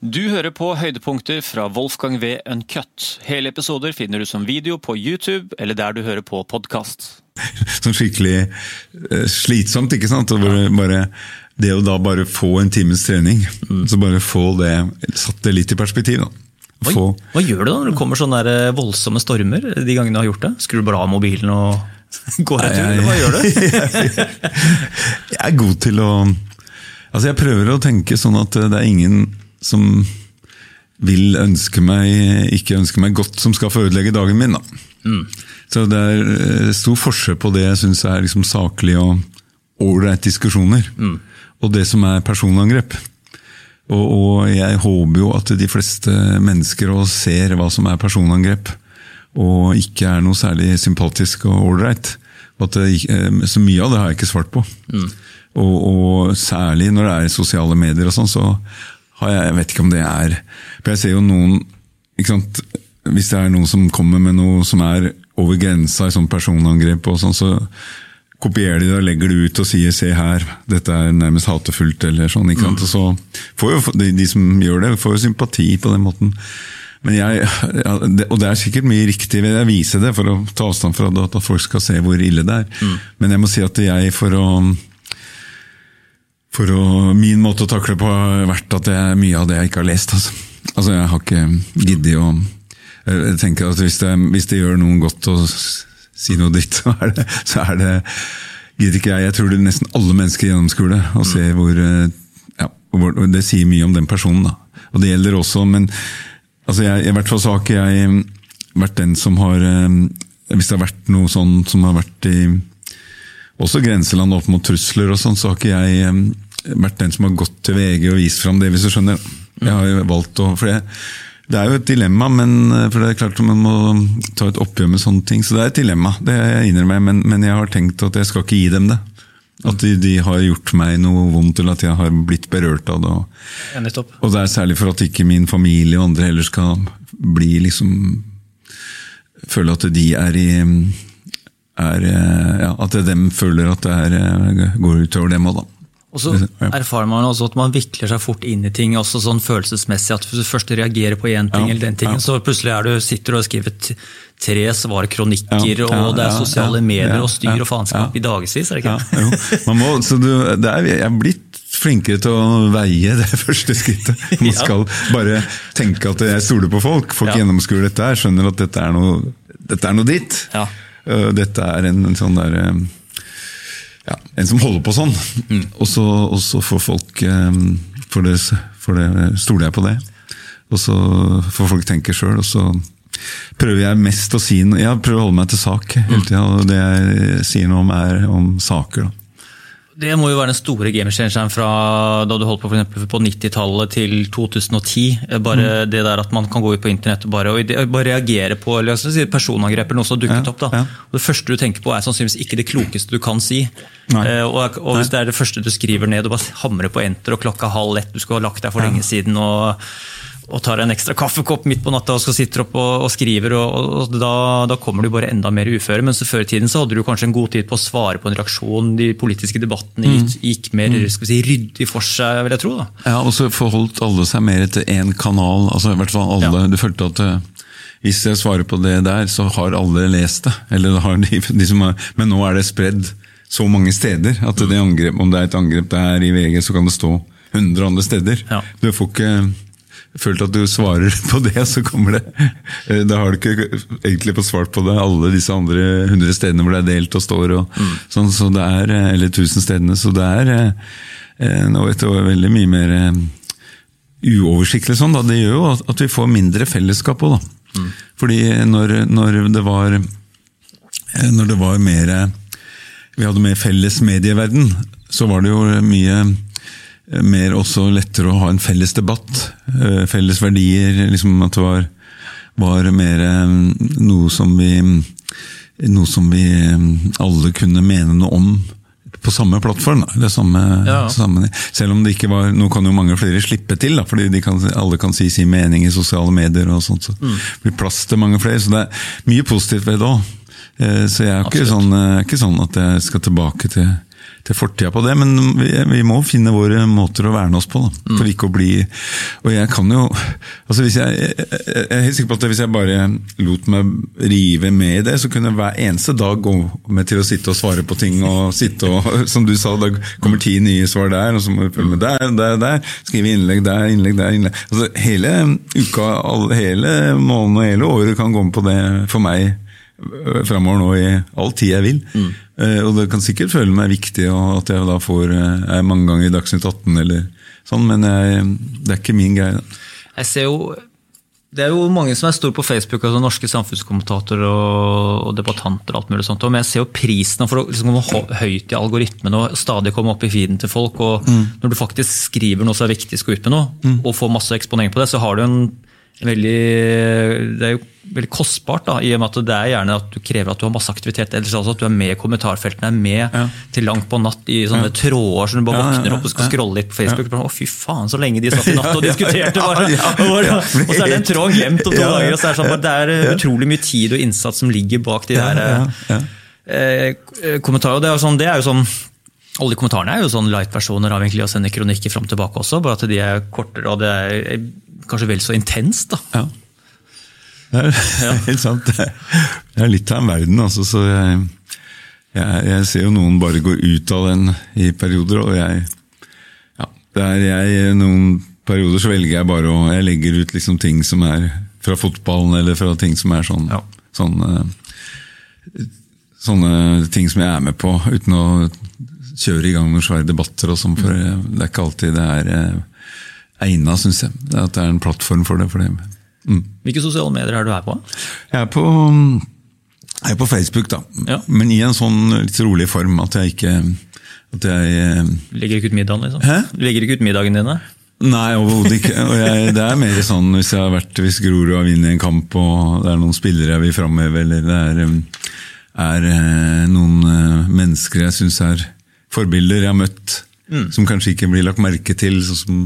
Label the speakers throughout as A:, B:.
A: Du hører på høydepunkter fra Wolfgang V. Uncut. Hele episoder finner du som video på YouTube eller der du hører på podkast.
B: Sånn skikkelig eh, slitsomt, ikke sant? Og bare, bare, det å da bare få en times trening, så bare få det Satt det litt i perspektiv, da. Få,
C: hva gjør du da når det kommer sånne eh, voldsomme stormer? de gangene du har gjort det? Skrur du bare av mobilen og går en tur, eller hva gjør du?
B: jeg er god til å Altså, jeg prøver å tenke sånn at det er ingen som vil ønske meg, ikke ønske meg godt, som skal få ødelegge dagen min. da. Så det er eh, stor forskjell på det jeg syns er liksom saklige og ålreit diskusjoner, og det som er personangrep. Og, og jeg håper jo at de fleste mennesker også ser hva som er personangrep, og ikke er noe særlig sympatisk og ålreit. Eh, Så mye av det har jeg ikke svart på. Og, og særlig når det er i sosiale medier og sånn, så jeg Jeg vet ikke om det er For jeg ser jo noen sant, Hvis det er noen som kommer med noe som er over grensa i sånn personangrep, og sånn, så kopierer de det og legger det ut og sier 'se her, dette er nærmest hatefullt', eller sånn. ikke sant? Og så får jo de, de som gjør det, får jo sympati på den måten. Men jeg, ja, det, Og det er sikkert mye riktig ved å vise det, for å ta avstand fra det, at folk skal se hvor ille det er. Men jeg må si at jeg, for å for å, Min måte å takle på har vært at det er mye av det jeg ikke har lest. Altså, altså Jeg har ikke giddet å Jeg tenker at hvis det, hvis det gjør noen godt å si noe dritt, så er det, så er det gidder ikke jeg. Jeg tror det nesten alle mennesker gjennomskuer det og ser hvor eh, ja, hvor, Det sier mye om den personen. da. Og det gjelder også, men altså jeg, i hvert fall så har ikke jeg mm, vært den som har eh, Hvis det har vært noe sånn som har vært i også grenseland opp mot trusler og sånn, så har ikke jeg vært den som har gått til VG og vist fram det, hvis du skjønner. Jeg har jo valgt å For det, det er jo et dilemma, men, eh, for det er klart man må ta et oppgjør med sånne ting. Så det er et dilemma, det innrømmer jeg, men, men jeg har tenkt at jeg skal ikke gi dem det. At de, de har gjort meg noe vondt, eller at jeg har blitt berørt av det. Og, og det er særlig for at ikke min familie og andre heller skal bli liksom Føle at de er i er, eh, ja, At dem føler at det er, eh, går utover dem òg, da.
C: Og så erfarer man også at man vikler seg fort inn i ting, også sånn følelsesmessig. At hvis du først reagerer på én ting,
B: Ja,
C: eller den tingen,
B: ja.
C: så plutselig er du, sitter du og har skrevet tre svarkronikker,
B: Ja,
C: og det er sosiale medier og styr og faenskap i dagevis, er det
B: Ja,
C: ikke?
B: jo. Man må, så du, det er, jeg er blitt flinkere til å veie det første skrittet. Man skal bare tenke at jeg stoler på folk. Folk gjennomskuer dette her, skjønner at dette er noe, dette er noe ditt.
C: Ja.
B: Uh, Dette er en, en sånn derre um, ja, En som holder på sånn.
C: Mm.
B: Og så og så får folk um, for det, for det stoler jeg på det. Og så får folk tenke sjøl, og så prøver jeg mest å si noe Jeg prøver å holde meg til sak hele tida, og det jeg sier noe om, er om saker. da.
C: Det må jo være den store gamechangeren fra da du holdt på for på 90-tallet til 2010. Bare
B: Mm.
C: det der at man kan gå ut på internett og bare, og bare reagere på eller si, personangrep eller noe som har dukket
B: Ja,
C: opp. da.
B: ja.
C: Det første du tenker på er sannsynligvis ikke det klokeste du kan si. Eh, og, og hvis det er det første du skriver ned og bare hamrer på enter og klokka halv ett, du skulle ha lagt deg for lenge siden og, og tar en ekstra kaffekopp midt på natta og skal sitte opp og, og skriver, og, og, da, da kommer du bare enda mer uføre. Mens før i tiden så hadde du kanskje en god tid på å svare på en reaksjon. De politiske debattene gikk, gikk mer vi si, ryddig for seg, vil jeg tro. da.
B: Ja, Og så forholdt alle seg mer til én kanal. altså i hvert fall alle,
C: Ja.
B: Du følte at eh, hvis jeg svarer på det der, så har alle lest det. Eller har de, de som har, men nå er det spredd så mange steder at det angrep, om det er et angrep der i VG, så kan det stå 100 andre steder.
C: Ja.
B: Du får ikke følt at du svarer på det, så kommer det eh, Da har du ikke egentlig fått svart på det alle disse andre 100 stedene hvor det er delt og står. Og, sånn, så det er, eh, eller tusen stedene. Så det er eh, nå vet du, veldig mye mer uoversiktlig sånn. Da. Det gjør jo at, vi får mindre fellesskap òg, da. Fordi når, når det var Når det var mer Vi hadde mer felles medieverden, så var det jo mye mer også lettere å ha en felles debatt. eh, Felles verdier. liksom At det var, var mer eh, noe som vi Noe som vi eh, alle kunne mene noe om på samme plattform. Det samme,
C: Ja.
B: samme, selv om det ikke var Nå kan jo mange flere slippe til, da, fordi de kan, alle kan si sin mening i sosiale medier. og sånt, så
C: Mm.
B: det blir plass til mange flere. Så det er mye positivt ved det òg. Så jeg er ikke sånn, ikke sånn at jeg skal tilbake til til fortida på det, men vi, vi, må finne våre måter å verne oss på. Da, for ikke å bli Og jeg kan jo altså hvis jeg, jeg er helt sikker på at hvis jeg bare lot meg rive med i det, så kunne hver eneste dag gå med til å sitte og svare på ting. og sitte og, Som du sa, da kommer ti nye svar der, og så må du følge med der, der, der. Skrive innlegg der, innlegg der. innlegg. Altså Hele uka, hele måneden og hele året kan gå med på det for meg framover nå i all tid jeg vil. Mm. Uh, og det kan sikkert føle meg viktig, og at jeg da får uh, er mange ganger i Dagsnytt 18 eller sånn, men jeg, det er ikke min greie.
C: Jeg ser jo det er jo mange som er store på Facebook, altså norske samfunnskommentatorer og, debattanter. og alt mulig sånt, Men jeg ser jo prisen for å liksom, høyt i algoritmen og stadig komme opp i feeden til folk. og mm. Når du faktisk skriver noe som er viktig, skal ut med noe, mm. og får masse eksponering på det, så har du en veldig, det er jo veldig kostbart, da, i og med at det er gjerne at du krever at du har masse aktivitet. Ellers altså at du er med i kommentarfeltene, er med ja. til langt på natt i sånne ja. tråder som du bare våkner opp og skal scrolle litt på Facebook. Å, fy faen, så lenge de satt i natt og diskuterte! Bare. Og, så er det en tråd glemt om to dager. og så er Det sånn, det er eh, utrolig mye tid og innsats som ligger bak de der eh, eh kommentarene. Det er sånn, det er jo sånn alle kommentarene er jo sånn light-versjoner av egentlig å sende kronikker fram tilbake også, bare at de er kortere og det er kanskje vel så intenst. da.
B: Ja. Det er, ja. helt sant. Det er litt av en verden, altså. Så jeg, jeg, jeg, ser jo noen bare går ut av den i perioder, og jeg ja, det er jeg, Noen perioder så velger jeg bare å Jeg legger ut liksom ting som er fra fotballen, eller fra ting som er sånn, ja. sånne, sånne ting som jeg er med på, uten å kjøre i gang noen svære debatter og sånn, for det er ikke alltid det er egna, syns jeg. At det er en plattform for det. For det.
C: Mm. Hvilke sosiale medier er du her på?
B: Jeg er på, jeg er på Facebook, da. Ja. Men i en sånn litt rolig form. At jeg ikke at jeg,
C: eh, Legger ikke ut middagen, liksom? Hæ? Legger ikke ut middagen dine?
B: Nei, overhodet ikke. Og jeg, det er mer sånn hvis jeg har vært, hvis Grorud har vunnet en kamp, og det er noen spillere jeg vil framheve, eller det er, er, eh, noen eh, mennesker jeg syns er forbilder jeg har møtt, mm. som kanskje ikke blir lagt merke til. sånn som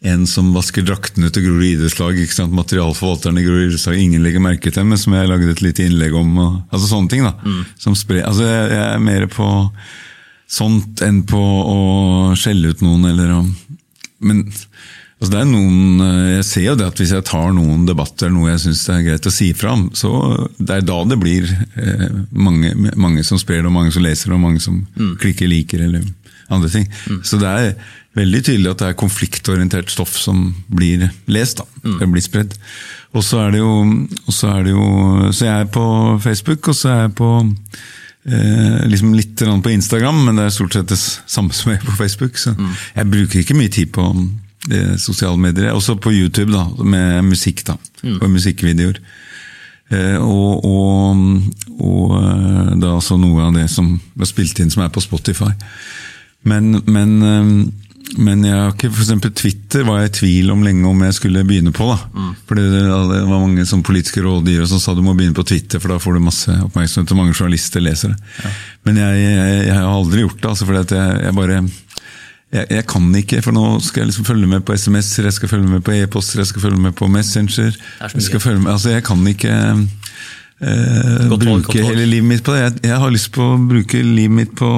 B: en som vasker draktene til Grorud idrettslag. Materialforvalteren i Grorud idrettslag ingen legger merke til, men som jeg lagde et lite innlegg om. Og, altså Sånne ting. da. Mm. Spre, altså jeg, jeg, er mer på sånt enn på å skjelle ut noen, eller å Men altså det er noen, jeg ser jo det at hvis jeg tar noen debatter, noe jeg syns er greit å si fra om, så det er da det blir eh, mange, mange, som sprer det, og mange som leser det, og mange som mm. klikker liker, eller andre ting. Mm. Så det er veldig tydelig at det er konfliktorientert stoff som blir lest. da, mm. Blir spredd. Og så er det jo, så er det jo Så jeg er på Facebook, og så er jeg på eh, liksom litt på Instagram, men det er stort sett det samme som jeg er på Facebook. Så mm. jeg bruker ikke mye tid på eh, sosiale medier. Også på YouTube, da, med musikk da, mm. og musikkvideoer. Eh, og, og, og eh, da altså noe av det som var spilt inn som er på Spotify. Men, men eh, men jeg har ikke, eksempel Twitter var jeg i tvil om lenge om jeg skulle begynne på. da. Mm. Fordi det, det, var mange som politiske rådgivere som sa du må begynne på Twitter, for da får du masse oppmerksomhet, og mange journalister leser det. Ja. Men jeg, jeg, jeg, har aldri gjort det, altså, fordi jeg, jeg, bare jeg, kan ikke, for nå skal jeg liksom følge med på SMS-er, jeg skal følge med på e-poster, jeg skal følge med på Messenger. Jeg, skal følge med, altså jeg kan ikke eh, bruke hele livet mitt på det. Jeg, har lyst på å bruke livet mitt på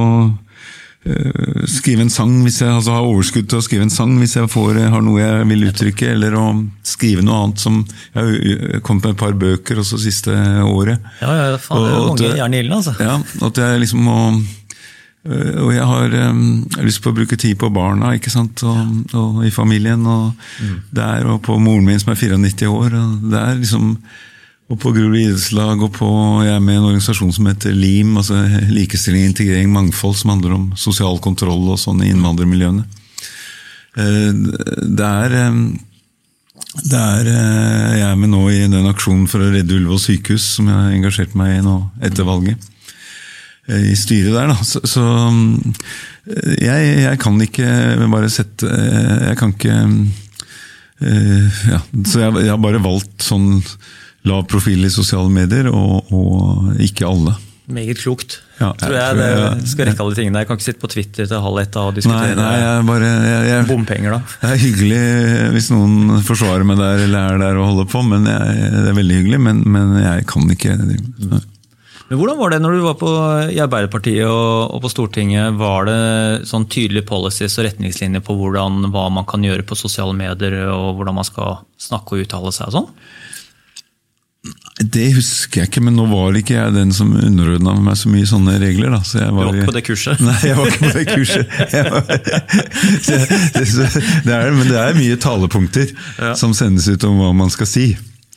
B: skrive en sang hvis jeg altså, har overskudd til å skrive en sang hvis jeg får, har noe jeg vil uttrykke, eller å skrive noe annet som Jeg har kommet med et par bøker også siste året.
C: Ja, ja, faen, det er mange jern i ilden, altså.
B: Ja, at jeg liksom må eh, og jeg har, um, lyst på å bruke tid på barna ikke sant? Og, og i familien. Og mm. der, og på moren min som er 94 år. og det er liksom og på Grorud idrettslag, og på, jeg er med i en organisasjon som heter LIM, altså Likestilling, integrering, mangfold, som handler om sosial kontroll og sånn i innvandrermiljøene. Eh, det er, eh, det er eh, Jeg er med nå i den aksjonen for å redde Ullevål sykehus, som jeg har engasjert meg i nå etter valget. I styret der, da. Så, så jeg, jeg, kan ikke bare sette Jeg kan ikke ja, Så jeg, jeg har bare valgt sånn lav profil i sosiale medier, og, og ikke alle.
C: Meget klokt. Ja, tror jeg, tror jeg, det skal rekke alle tingene. Jeg kan ikke sitte på Twitter til halv ett og diskutere
B: nei, nei, jeg bare, jeg,
C: bompenger. da.
B: Det er hyggelig hvis noen forsvarer meg der eller er der og holder på, men det er veldig hyggelig. Men, men jeg kan ikke.
C: Men Hvordan var det når du var på, i Arbeiderpartiet og, og, på Stortinget? Var det sånn tydelige policies og retningslinjer på hvordan, hva man kan gjøre på sosiale medier, og hvordan man skal snakke og uttale seg og sånn?
B: Det husker jeg ikke, men nå var det ikke jeg den som underordna meg så mye sånne regler. Da. Så
C: jeg var, du var ikke på det kurset?
B: Nei, jeg var ikke på det kurset. Var, Så, det, er, men det er mye talepunkter ja. som sendes ut om hva man skal si.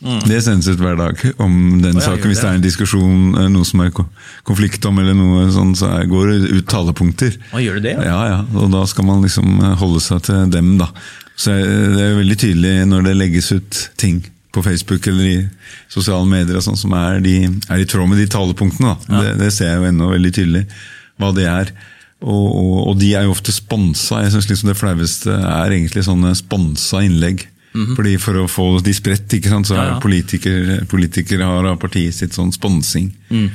B: Mm. Det sendes ut hver dag om den ja, saken. Hvis det er en diskusjon, eh, noe som er konflikt om, eller noe sånt, så går det ut talepunkter.
C: Og gjør det?
B: Ja? ja, ja. Og da skal man liksom eh, holde seg til dem, da. Så det er veldig tydelig når det legges ut ting på Facebook eller i sosiale medier og sånn, som er, de, er, i tråd med de talepunktene. Ja. Det, det, ser jeg jo ennå veldig tydelig hva det er. Og, og, og de er jo ofte sponsa. Jeg synes liksom Det flaueste er egentlig sånne sponsa innlegg. Mm -hmm. Fordi For å få de spredt, ikke sant, så er ja, ja. politikere politiker har av partiet sitt sånn sponsing. Mm.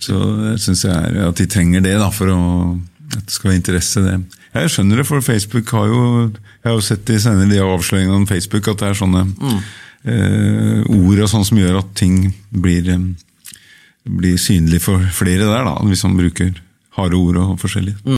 B: Så jeg syns at de trenger det da, for å, at det skal være interesse. det. Jeg skjønner det, for Facebook har jo Jeg har jo sett i senere de avsløringene om Facebook at det er sånne mm. eh, ord og sånn som gjør at ting blir, eh, blir synlig for flere der, da, hvis man bruker harde ord og forskjellig. Mm.